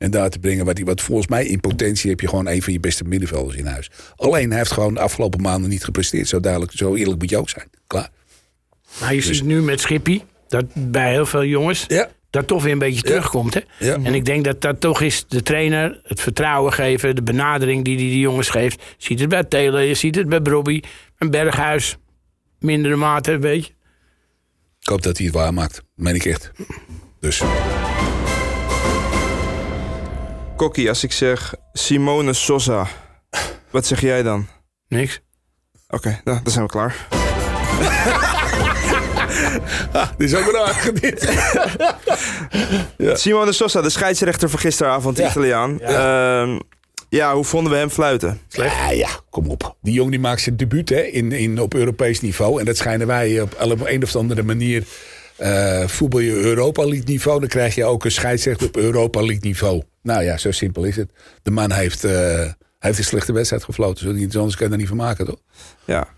en daar te brengen. Wat, wat volgens mij in potentie heb je gewoon een van je beste middenvelders in huis. Alleen hij heeft gewoon de afgelopen maanden niet gepresteerd. Zo, duidelijk, zo eerlijk moet je ook zijn. Klaar. Maar je dus- ziet nu met Schippie, dat bij heel veel jongens... Ja. dat toch weer een beetje terugkomt. Hè? Ja. En ik denk dat dat toch is de trainer, het vertrouwen geven... de benadering die hij die jongens geeft. Je ziet het bij Taylor, je ziet het bij Brobby. En Berghuis, mindere mate, weet je. Ik hoop dat hij het waarmaakt. Meen ik echt. Dus... Kokkie, als ik zeg Simone Sosa, wat zeg jij dan? Niks. Oké, nou, dan zijn we klaar. ah, dit is ook een ja. Simone Sosa, de scheidsrechter van gisteravond, de Italiaan. Ja. Uh, ja, hoe vonden we hem fluiten? Slecht. Ja, ja, kom op. Die jongen die maakt zijn debuut hè, in, in, op Europees niveau. En dat schijnen wij op, op een of andere manier uh, voetbal je Europa League niveau, dan krijg je ook een scheidsrechter op Europa League niveau. Nou ja, zo simpel is het. De man heeft, uh, heeft een slechte wedstrijd gefloten. Zo niet, anders kan je er niet van maken, toch? Ja.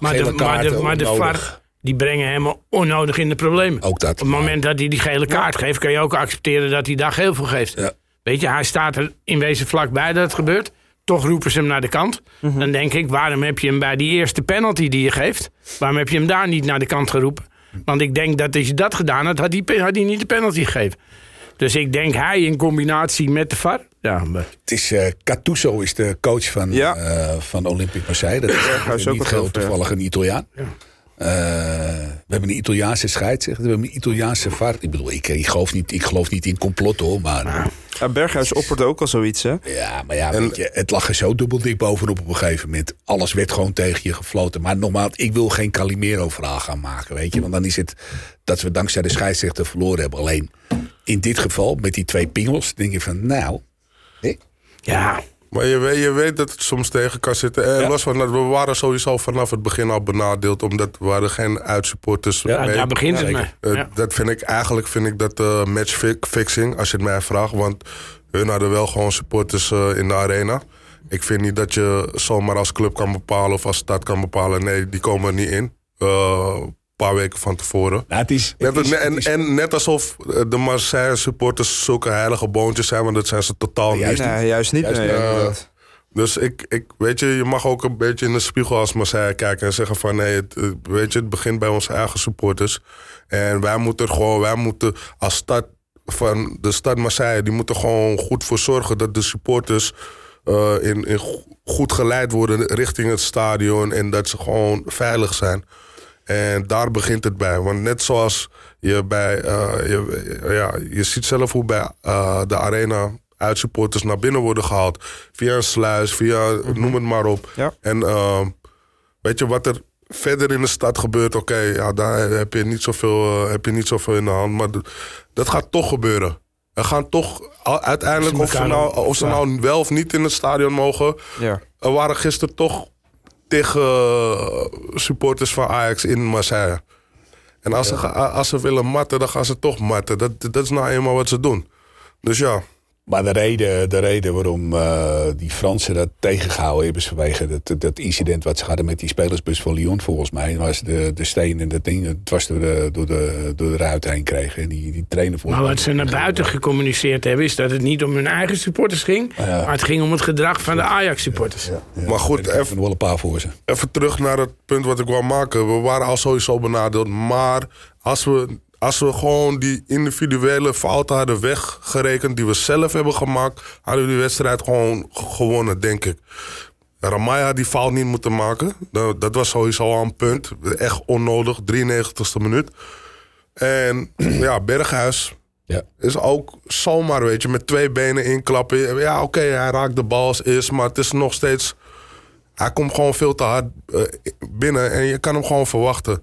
Maar de, maar de, maar de VAR, die brengen hem onnodig in de problemen. Ook dat. Op het moment dat hij die gele kaart geeft, kan je ook accepteren dat hij daar geel voor geeft. Ja. Weet je, hij staat er in wezen vlakbij dat het gebeurt. Toch roepen ze hem naar de kant. Mm -hmm. Dan denk ik, waarom heb je hem bij die eerste penalty die je geeft... waarom heb je hem daar niet naar de kant geroepen? Want ik denk dat als je dat gedaan had, had hij, had hij niet de penalty gegeven. Dus ik denk hij in combinatie met de VAR. Ja, maar... Het is uh, Cattuso is de coach van, ja. uh, van Olympic Marseille. Dat is, ja, is ook niet heel toevallig een Italiaan. Ja. we hebben een Italiaanse scheidsrechter, we hebben een Italiaanse vaart. Ik bedoel, ik, ik, geloof, niet, ik geloof niet in complot hoor, maar... Ja, Berghuis opperde ook al zoiets, hè? Ja, maar ja, weet je, het lag er zo dubbel dik bovenop op een gegeven moment. Alles werd gewoon tegen je gefloten. Maar nogmaals, ik wil geen Calimero-verhaal gaan maken, weet je. Want dan is het dat we dankzij de scheidsrechter verloren hebben. Alleen in dit geval, met die twee pingels, denk je van, nou... Ja, maar je weet, je weet dat het soms tegen kan zitten. En los van dat, we waren sowieso vanaf het begin al benadeeld. Omdat we waren geen uitsupporters. Ja, daar begint het mee. Uh, Dat vind ik eigenlijk vind ik dat uh, matchfixing, als je het mij vraagt. Want hun hadden wel gewoon supporters uh, in de arena. Ik vind niet dat je zomaar als club kan bepalen of als stad kan bepalen. Nee, die komen er niet in paar weken van tevoren. Nou, het is, net, en, en, net alsof de Marseille supporters zulke heilige boontjes zijn, want dat zijn ze totaal niet. Nee, juist niet. Juist dus ik, ik, weet je, je mag ook een beetje in de spiegel als Marseille kijken en zeggen van nee, het, weet je, het begint bij onze eigen supporters. En wij moeten er gewoon, wij moeten als stad van de stad Marseille, die moeten gewoon goed voor zorgen dat de supporters uh, in, in goed geleid worden richting het stadion en dat ze gewoon veilig zijn. En daar begint het bij. Want net zoals je bij. Uh, je, ja, je ziet zelf hoe bij uh, de arena uitsupporters naar binnen worden gehaald. Via een sluis, via. Mhm. noem het maar op. Ja. En uh, weet je wat er verder in de stad gebeurt? Oké, ja, daar heb je, niet zoveel, heb je niet zoveel in de hand. Maar dat gaat toch gebeuren. Er gaan toch uiteindelijk, of ze, nou, of ze nou wel of niet in het stadion mogen. Ja. Er waren gisteren toch tegen eh, supporters van Ajax in Marseille. En als, ze, als ze willen matten, dan gaan ze toch matten. Dat, dat is nou eenmaal wat ze doen. Dus ja. Maar de reden, de reden waarom uh, die Fransen dat tegengehouden hebben... is vanwege dat, dat incident wat ze hadden met die spelersbus van Lyon volgens mij... was de, de steen en dat ding het was door de, door de, door de ruit heen kregen. En die, die trainer Maar wat ze naar buiten gecommuniceerd hebben... is dat het niet om hun eigen supporters ging... maar het ging om het gedrag van de Ajax-supporters. Ja, maar goed, even, wel een paar voor ze. even terug naar het punt wat ik wou maken. We waren al sowieso benadeeld, maar als we als we gewoon die individuele fouten hadden weggerekend die we zelf hebben gemaakt, hadden we die wedstrijd gewoon gewonnen, denk ik. Ramaya had die fout niet moeten maken. Dat, was sowieso al een punt. Echt onnodig, 93ste minuut. En ja, Berghuis ja. is ook zomaar, weet je, met twee benen inklappen. Ja, oké, hij raakt de bal als eerst, maar het is nog steeds... Hij komt gewoon veel te hard eh, binnen en je kan hem gewoon verwachten.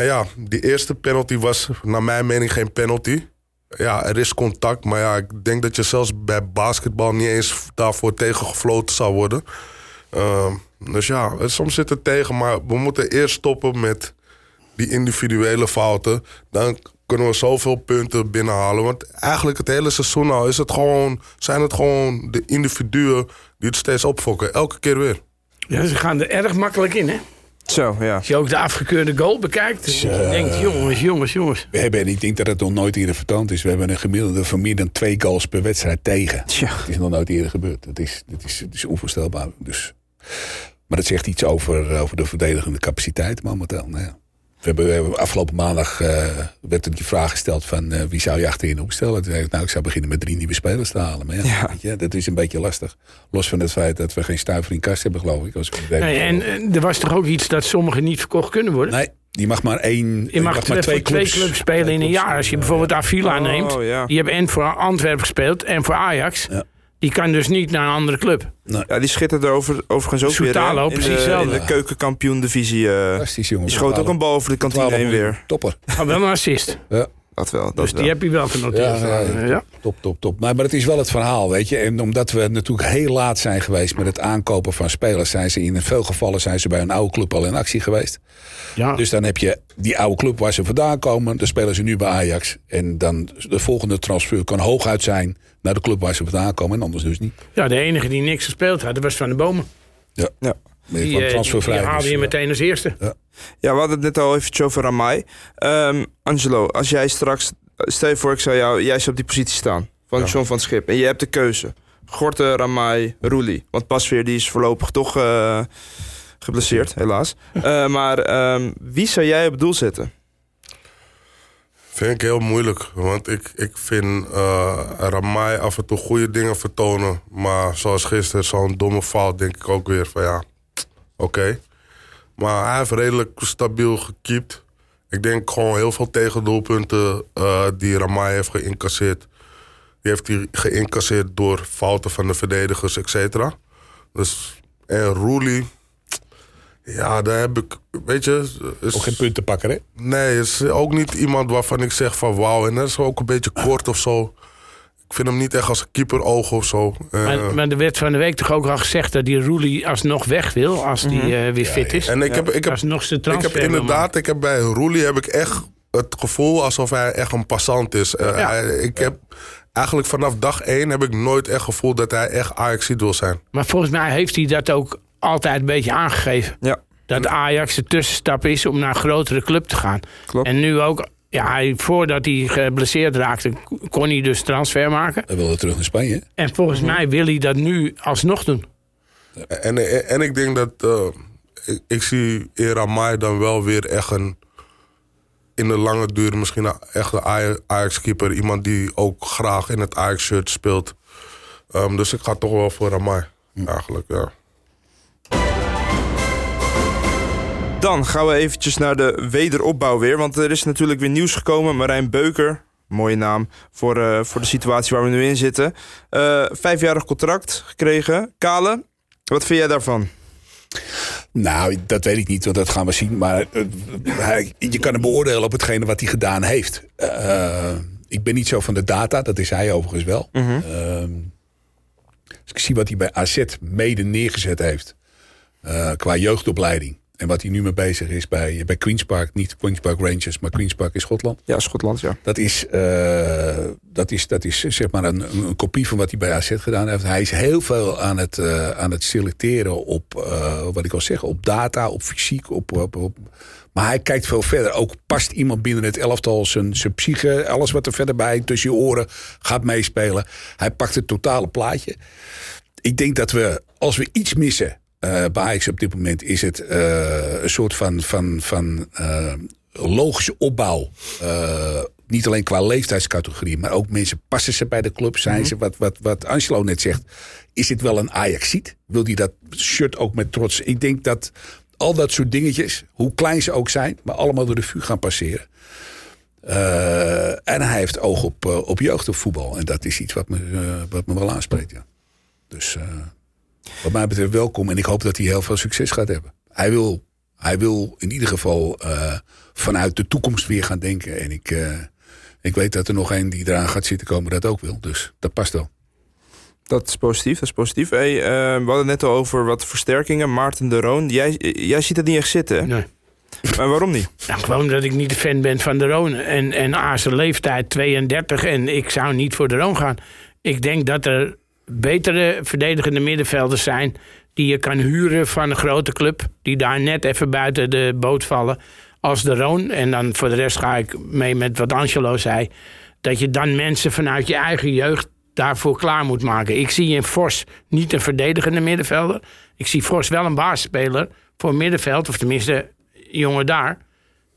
En ja, die eerste penalty was naar mijn mening geen penalty. Ja, er is contact, maar ja, ik denk dat je zelfs bij basketbal niet eens daarvoor tegengefloten zou worden. Uh, dus ja, soms zit het tegen, maar we moeten eerst stoppen met die individuele fouten. Dan kunnen we zoveel punten binnenhalen. Want eigenlijk het hele seizoen al is het gewoon, zijn het gewoon de individuen die het steeds opfokken. Elke keer weer. Ja, ze gaan er erg makkelijk in, hè? Zo, ja. Als je ook de afgekeurde goal bekijkt, je denkt, jongens, jongens, jongens. We hebben, en ik denk dat het nog nooit eerder vertoond is, we hebben een gemiddelde van meer dan twee goals per wedstrijd tegen. Tja. Het is nog nooit eerder gebeurd. Dat is, dat is, dat is onvoorstelbaar. Dus. Maar dat zegt iets over, over de verdedigende capaciteit momenteel. Nou ja. We hebben afgelopen maandag uh, werd er die vraag gesteld van uh, wie zou je achterin opstellen. Toen zei ik, nou ik zou beginnen met drie nieuwe spelers te halen. Maar ja, ja. Weet je, dat is een beetje lastig. Los van het feit dat we geen stuiver in kast hebben geloof ik. Als ik nee, en, en er was toch ook iets dat sommigen niet verkocht kunnen worden? Nee, je mag maar één. Je mag, mag maar twee clubs, twee clubs spelen in een jaar. Als je bijvoorbeeld Avila oh, neemt, ja. die hebben en voor Antwerpen gespeeld en voor Ajax. Ja. Die kan dus niet naar een andere club. Nee. Ja, die schitterde over, overigens ook Soutalo, weer. precies in, de, in de keukenkampioen-divisie. eh, Fantastisch jongen. die schoot ook een bal over de kantine heen weer. Topper. Maar wel een assist. Ja. Dat wel. Dat Dus wel. die heb je wel genoteerd. Ja, ja, ja. ja. Top, top, top. Maar, maar het is wel het verhaal, weet je. En omdat we natuurlijk heel laat zijn geweest met het aankopen van spelers... zijn ze in veel gevallen zijn ze bij een oude club al in actie geweest. Ja. Dus dan heb je die oude club waar ze vandaan komen. Dan spelen ze nu bij Ajax. En dan de volgende transfer kan hooguit zijn naar de club waar ze vandaan komen. En anders dus niet. ja, de enige die niks gespeeld had, dat was Van de Bomen. Ja. Ja. Je Die, eh, die, transfervrij. die haalde dus, je ja. meteen als eerste. Ja, we hadden het net al eventjes over Ramai. Ehm, Angelo, als jij straks... Stel je voor, ik zou jou... Jij zou op die positie staan. Van Ja. John van Schip. En je hebt de keuze. Gorten, Ramai, Roelie. Want Pasveer die is voorlopig toch eh, geblesseerd, helaas. Eh, maar ehm, wie zou jij op doel zetten? Vind ik heel moeilijk. Want ik, ik vind eh Ramai af en toe goede dingen vertonen. Maar zoals gisteren, zo'n domme fout, denk ik ook weer van ja, oké. Maar hij heeft redelijk stabiel gekiept. Ik denk gewoon heel veel tegendoelpunten uh, die Ramai heeft geïncasseerd. Die heeft hij geïncasseerd door fouten van de verdedigers, et cetera. Dus, en Roelie, ja, daar heb ik, weet je... Is, ook geen puntenpakker, hè? Nee, is ook niet iemand waarvan ik zeg van wauw. En dat is ook een beetje kort of zo. Ik vind hem niet echt als een keeper oog of zo. Maar, uh, maar er werd van de week toch ook al gezegd dat die Roelie alsnog weg wil als die uh, weer fit is. En ik heb, ik heb, nog ik heb inderdaad, ik heb bij Roelie heb ik echt het gevoel alsof hij echt een passant is. Uh, ja. hij, ik heb eigenlijk vanaf dag één heb ik nooit echt gevoeld dat hij echt Ajax wil zijn. Maar volgens mij heeft hij dat ook altijd een beetje aangegeven. Ja. Dat Ajax de tussenstap is om naar een grotere club te gaan. Klopt. En nu ook, ja, hij, voordat hij geblesseerd raakte, kon hij dus transfer maken. Hij wilde terug naar Spanje. En volgens mij wil hij dat nu alsnog doen. En, en ik denk dat, uh, ik, ik, zie Eramai dan wel weer echt een, in de lange duur misschien een echte Ajax-keeper. Iemand die ook graag in het Ajax-shirt speelt. Um, dus ik ga toch wel voor Ramai, eigenlijk, ja. Dan gaan we eventjes naar de wederopbouw weer. Want er is natuurlijk weer nieuws gekomen. Marijn Beuker, mooie naam voor, uh, voor de situatie waar we nu in zitten. Uh, vijfjarig contract gekregen. Kale, wat vind jij daarvan? Nou, dat weet ik niet, want dat gaan we zien. Maar uh, hij, je kan hem beoordelen op hetgene wat hij gedaan heeft. ik ben niet zo van de data, dat is hij overigens wel. Mm -hmm. dus ik zie wat hij bij AZ mede neergezet heeft. qua jeugdopleiding. En wat hij nu mee bezig is bij, bij Queen's Park. Niet Queen's Park Rangers, maar Queen's Park in Schotland. Ja, Schotland, ja. Dat is, uh, dat is, dat is zeg maar een, een, kopie van wat hij bij AZ gedaan heeft. Hij is heel veel aan het, uh, aan het selecteren op, uh, wat ik wil zeggen, op data, op fysiek. Op, op, op, maar hij kijkt veel verder. Ook past iemand binnen het elftal zijn, zijn psyche, alles wat er verder bij tussen je oren gaat meespelen. Hij pakt het totale plaatje. Ik denk dat we, als we iets missen uh, bij Ajax op dit moment is het uh, een soort van, van, van uh, logische opbouw. niet alleen qua leeftijdscategorie, maar ook mensen passen ze bij de club. Zijn mm -hmm. ze, wat, wat, wat Angelo net zegt, is het wel een Ajaxiet? Wil hij dat shirt ook met trots? Ik denk dat al dat soort dingetjes, hoe klein ze ook zijn, maar allemaal door de vuur gaan passeren. en hij heeft oog op, op jeugd op voetbal. En dat is iets wat me, wat me wel aanspreekt. Ja. Dus wat mij betreft welkom. En ik hoop dat hij heel veel succes gaat hebben. Hij wil, hij wil in ieder geval uh, vanuit de toekomst weer gaan denken. En ik, uh, ik weet dat er nog een die eraan gaat zitten komen dat ook wil. Dus dat past wel. Dat is positief, dat is positief. Hey, uh, we hadden net al over wat versterkingen. Maarten de Roon, jij, jij ziet het niet echt zitten. Nee. Maar waarom niet? Nou, gewoon dat ik niet de fan ben van de Roon. En, en A, zijn leeftijd 32 en ik zou niet voor de Roon gaan. Ik denk dat er betere verdedigende middenvelders zijn... die je kan huren van een grote club... die daar net even buiten de boot vallen als de Roon. En dan voor de rest ga ik mee met wat Angelo zei... dat je dan mensen vanuit je eigen jeugd daarvoor klaar moet maken. Ik zie in Vos niet een verdedigende middenvelder. Ik zie Vos wel een baasspeler voor middenveld... of tenminste jongen daar...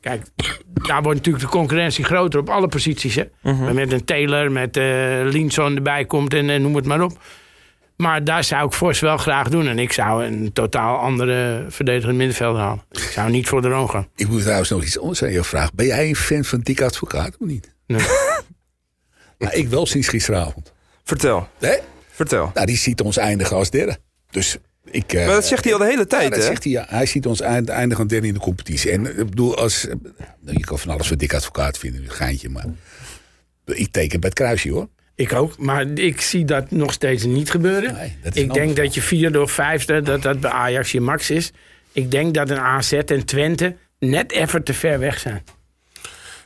Kijk, daar wordt natuurlijk de concurrentie groter op alle posities. Hè? Mhm. Maar Met een Taylor, met uh, Linson erbij komt en, en noem het maar op. Maar daar zou ik Vos wel graag doen. En ik zou een totaal andere verdedigende middenvelder halen. Ik zou niet voor de Roon gaan. Ik moet trouwens nog iets anders aan je vragen. Ben jij een fan van Dick Advocaat of niet? Nee. nou, ik wel sinds gisteravond. Vertel. Nee? Vertel. Nou, die ziet ons eindigen als derde. Dus ik, uh, maar dat zegt hij al de hele tijd, ja, dat hè? Zegt hij, ja. hij ziet ons eindigen aan derde in de competitie. En ik bedoel, als, nou, je kan van alles voor dik advocaat vinden, een geintje, maar ik teken bij het kruisje, hoor. Ik ook, maar ik zie dat nog steeds niet gebeuren. Nee, dat ik denk dat je vierde of vijfde, dat dat bij Ajax je max is. Ik denk dat een AZ en Twente net even te ver weg zijn.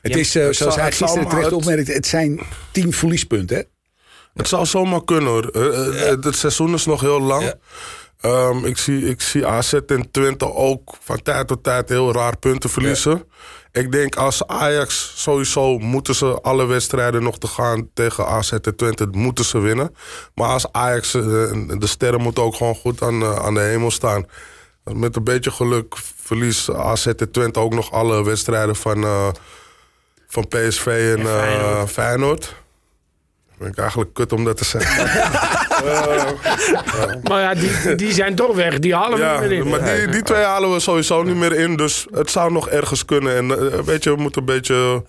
Het is, uh, zoals hij gisteren terecht opmerkte, het zijn tien verliespunten, hè? Het zou zomaar kunnen, hoor. Uh, ja. Het seizoen is nog heel lang. Ja. Um, ik, zie, ik zie AZ en Twente ook van tijd tot tijd heel raar punten verliezen. Ja. Ik denk als Ajax sowieso moeten ze alle wedstrijden nog te gaan tegen AZ en Twente moeten ze winnen. Maar als Ajax, de sterren moeten ook gewoon goed aan, aan de hemel staan. Met een beetje geluk verliest AZ en Twente ook nog alle wedstrijden van, uh, van PSV en, en Feyenoord. Uh, Feyenoord. Vind ik eigenlijk kut om dat te zeggen. Maar ja, die, die zijn toch weg. Die halen we ja, niet meer in. maar die, die twee halen we sowieso niet meer in. Dus het zou nog ergens kunnen. En eh, weet je, we moeten een beetje...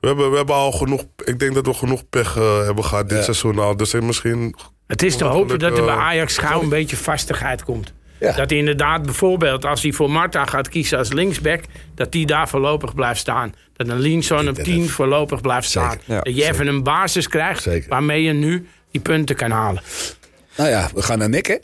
We hebben, we hebben al genoeg... Ik denk dat we genoeg pech eh, hebben gehad dit seizoen al. Dus misschien... Het is te hopen dat er bij eh, Ajax gauw een beetje vastigheid komt. Ja. Dat inderdaad bijvoorbeeld als hij voor Marta gaat kiezen als linksback... dat die daar voorlopig blijft staan. Dat een Linson op dat 10 voorlopig blijft staan. Ja, dat je even een basis krijgt Zeker. waarmee je nu die punten kan halen. Nou ja, we gaan naar Nick, hè?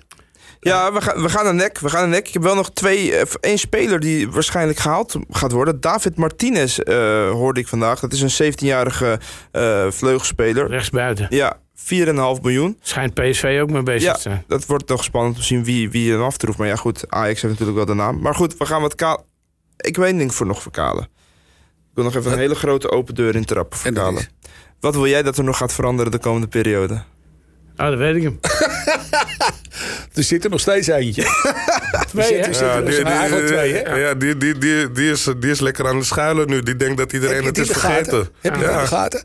Ja, we gaan, we gaan naar nek. We gaan naar nek. Ik heb wel nog twee, eh, één speler die waarschijnlijk gehaald gaat worden. David Martinez eh, hoorde ik vandaag. Dat is een 17-jarige eh, vleugelspeler. Rechtsbuiten. Ja, 4,5 miljoen. Schijnt PSV ook mee bezig Ja, te zijn. dat wordt nog spannend om te zien wie, wie hem aftroeft. Maar ja, goed, Ajax heeft natuurlijk wel de naam. Maar goed, we gaan wat Kaal... Ik weet niet voor nog voor Kalen. Ik wil nog even een hele grote open deur in trappen voor En dat Kalen. is- Wat wil jij dat er nog gaat veranderen de komende periode? Oh, dat weet ik hem. Er zit er nog steeds eentje. Twee, hè? Er zitten er zijn eigenlijk twee, hè? Ja, die, die, die, die, is, die is lekker aan het schuilen nu. Die denkt dat iedereen het is vergeten. Heb je Ja. de gaten?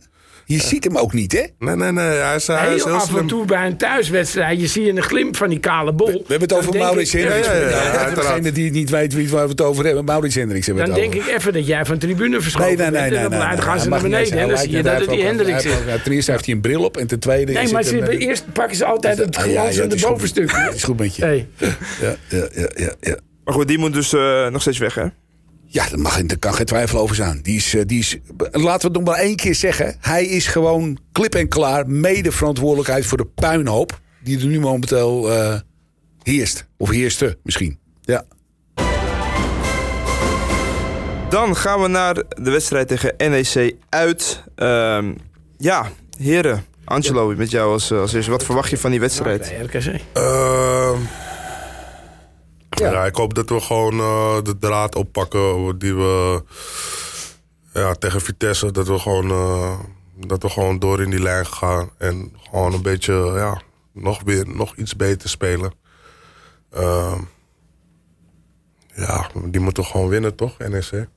Je ziet hem ook niet, hè? Nee, nee, nee. Hij is, hij is Heel heel af en toe bij een thuiswedstrijd, je zie je een glimp van die kale bol. We hebben het over Dan denk Maurits Hendricks. Ja, ja, degene die het niet weet wie waar we het over hebben. Maurits Hendricks hebben we Dan het denk over. ik even dat jij van tribune verschoven Nee, nee, nee. bent. nee, dan nee, gaan ze naar beneden en eens- dan zie je dat het die Hendricks is. hij heeft ook- Ten eerste heeft hij een bril op en ten tweede... Nee, is maar eerst pakken ze altijd het Ah, glanzende het is goed. bovenstukje. Het is goed met je. Hey. Ja, ja, ja, ja, ja. Maar goed, die moet dus eh, nog steeds weg, hè? Ja, daar, mag, daar kan geen twijfel over zijn. Die is, eh, die is, laten we het nog maar één keer zeggen. Hij is gewoon klip en klaar mede verantwoordelijkheid voor de puinhoop... die er nu momenteel eh, heerst. Of heerste misschien. Ja. Dan gaan we naar de wedstrijd tegen NEC uit. Ehm, ja, heren. Angelo, met jou als, als eerste. Wat verwacht je van die wedstrijd? RKC. Ehm, ja. ik hoop dat we gewoon eh, de draad oppakken die we ja, tegen Vitesse. Dat we, gewoon, eh, dat we gewoon door in die lijn gaan. En gewoon een beetje, ja, nog, weer, nog iets beter spelen. Ehm, ja, die moeten gewoon winnen, toch, NEC?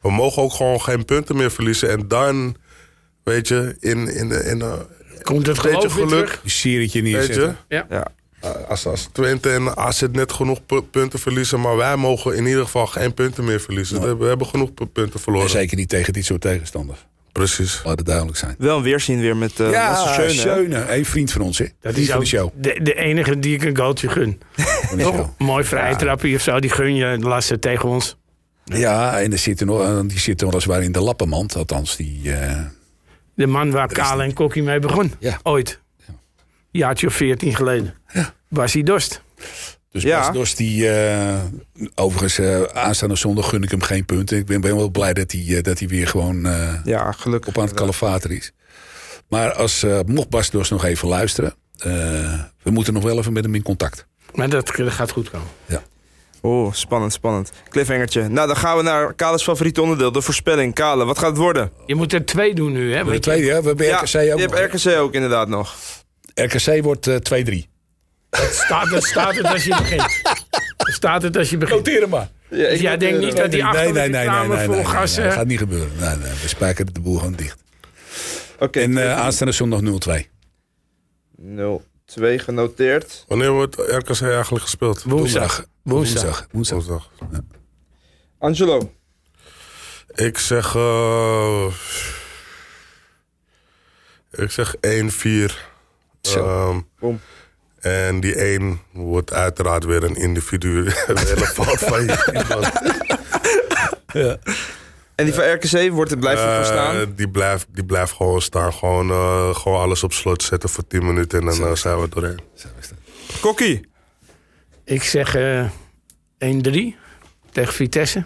We mogen ook gewoon geen punten meer verliezen. En dan, weet je, in, in, de- in, de- Komt het een beetje geluk. serietje Weet neerzetten. je? Ja. Ja. Uh, Als, als Twente en AZ net genoeg pu- punten verliezen... maar wij mogen in ieder geval geen punten meer verliezen. We, we hebben genoeg pu- punten En verloren. zeker niet tegen dit soort tegenstanders. Precies. Laat het duidelijk zijn. Wel een weerzien weer met uh, ja, Lasse Schöne. Een vriend van ons, hè? Dat Vriend is van ook de show. de, de enige die ik een goaltje gun. Toch? mooi vrije trapje of zo, die gun je lassen tegen ons. Ja, en er zitten nog, eh, die zitten weliswaar in de lappenmand. Althans, die... eh, De man waar Kale en Kokkie mee begon. Ja. Ooit. Jaartje of veertien geleden. Was hij dorst. Dus Ja. Bas die... eh, overigens, eh, aanstaande zondag gun ik hem geen punten. Ik ben, ben wel blij dat hij, eh, dat hij weer gewoon eh, Ja, gelukkig. op aan het kalefater is. Maar als, eh, mocht Bas Dos nog even luisteren... eh, we moeten nog wel even met hem in contact. Maar dat, dat gaat goed komen. Oh, spannend, spannend. Cliffhangertje. Nou, dan gaan we naar Kale's favoriete onderdeel, de voorspelling. Kale, wat gaat het worden? Je moet er twee doen nu, hè? Je- tweede, hè? we hebben Ja, RKC je ook hebt nog. RKC ook inderdaad nog. RKC wordt eh, 2-3. Dat staat, dat staat het als je begint. Dat staat het als je begint. Noteer hem maar. Dus jij denkt niet dat die achter nee, nee, nee, nee, nee, vol nee, gas... nee, dat eh, gaat niet gebeuren. Nee, nee, we spijkeren de boel gewoon dicht. Oké, En eh, aanstaande zondag 0-2. 0-2 genoteerd. Wanneer wordt RKC eigenlijk gespeeld? woensdag. Woensdag. Woensdag. Woensdag. Woensdag. Angelo. Ik zeg... eh, ik zeg 1-4. Zo. Ehm, Boom. en die 1 wordt uiteraard weer een individuele fout van je. En die van RKC wordt het blijft het voor staan? Eh, die, blijft, die blijft gewoon staan. Gewoon, eh, gewoon alles op slot zetten voor 10 minuten en dan eh, zijn we doorheen. Kokkie. Ik zeg eh 1-3 tegen Vitesse.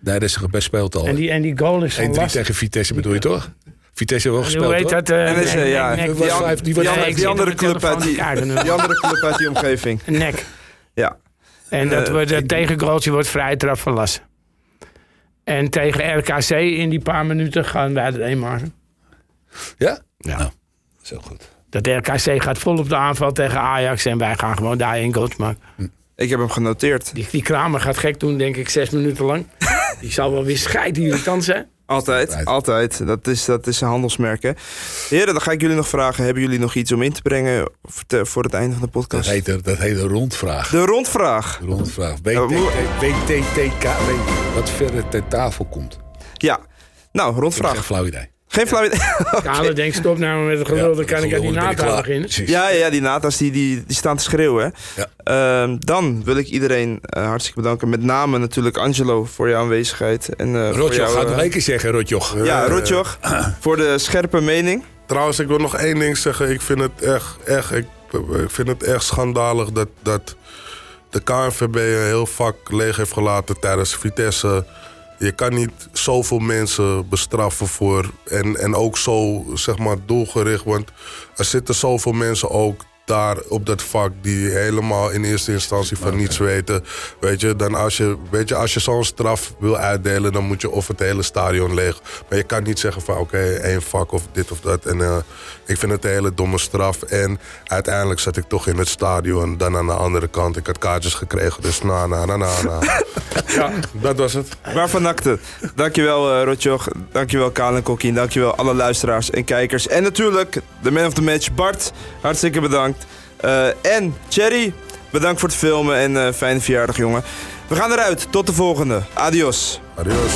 Nee, dat is best speelt al. En die, en die goal is 1-3 van lastig. tegen Vitesse bedoel je toch? Vitesse wel gespeeld, Hoe heet dat? NEC, ja. nek- Die andere club uit die, telefoon te kijken nu. die andere club uit die omgeving. Een nek. Ja. En dat Eh, wordt, het tegengoaltje wordt vrij trap van Lassen. En tegen RKC in die paar minuten gaan wij er één maken. Ja? Ja. Nou, zo goed. Dat RKC gaat vol op de aanval tegen Ajax en wij gaan gewoon daar één goals maken. Ik heb hem genoteerd. Die, die Kramer gaat gek doen, denk ik, zes minuten lang. Die zal wel weer scheidirritant zijn. Altijd, altijd. Dat is, dat is een handelsmerk, hè? Heren, dan ga ik jullie nog vragen. Hebben jullie nog iets om in te brengen voor het einde van de podcast? Dat heet, dat heet een rondvraag. De rondvraag? De rondvraag. WTTK, wat verder ter tafel komt. Ja, nou, rondvraag. Geen flauw idee. Geen flauw idee. Kale denkt stop nou met het gelul, dan kan ik aan die nata beginnen. Ja, ja, die nata's die, die, die staan te schreeuwen. Ja. Uh, dan wil ik iedereen uh, hartstikke bedanken. Met name natuurlijk Angelo voor jouw aanwezigheid. En, uh, Rotjoch, gaat nog één keer zeggen, Rotjoch. Ja, Rotjoch, voor de scherpe mening. Trouwens, ik wil nog één ding zeggen. Ik vind het echt, echt, ik, ik vind het echt schandalig dat, dat de KNVB een heel vak leeg heeft gelaten tijdens Vitesse je kan niet zoveel mensen bestraffen voor. En, en ook zo, zeg maar, doelgericht. Want er zitten zoveel mensen ook daar op dat vak die helemaal in eerste instantie van niets weten. Weet je, dan als je, weet je, als je zo'n straf wil uitdelen, dan moet je of het hele stadion leeg. Maar je kan niet zeggen van oké, één vak of dit of dat. En uh, ik vind het een hele domme straf. En uiteindelijk zat ik toch in het stadion, dan aan de andere kant. Ik had kaartjes gekregen, dus na, na, na, na, na. ja, dat was het. Waarvan nakte. Dankjewel uh, Rotjoch, dankjewel Kalen Kokkie, dankjewel alle luisteraars en kijkers. En natuurlijk de man of the match, Bart. Hartstikke bedankt. Uh, en Cherry, bedankt voor het filmen en uh, fijne verjaardag, jongen. We gaan eruit. Tot de volgende. Adios. Adios.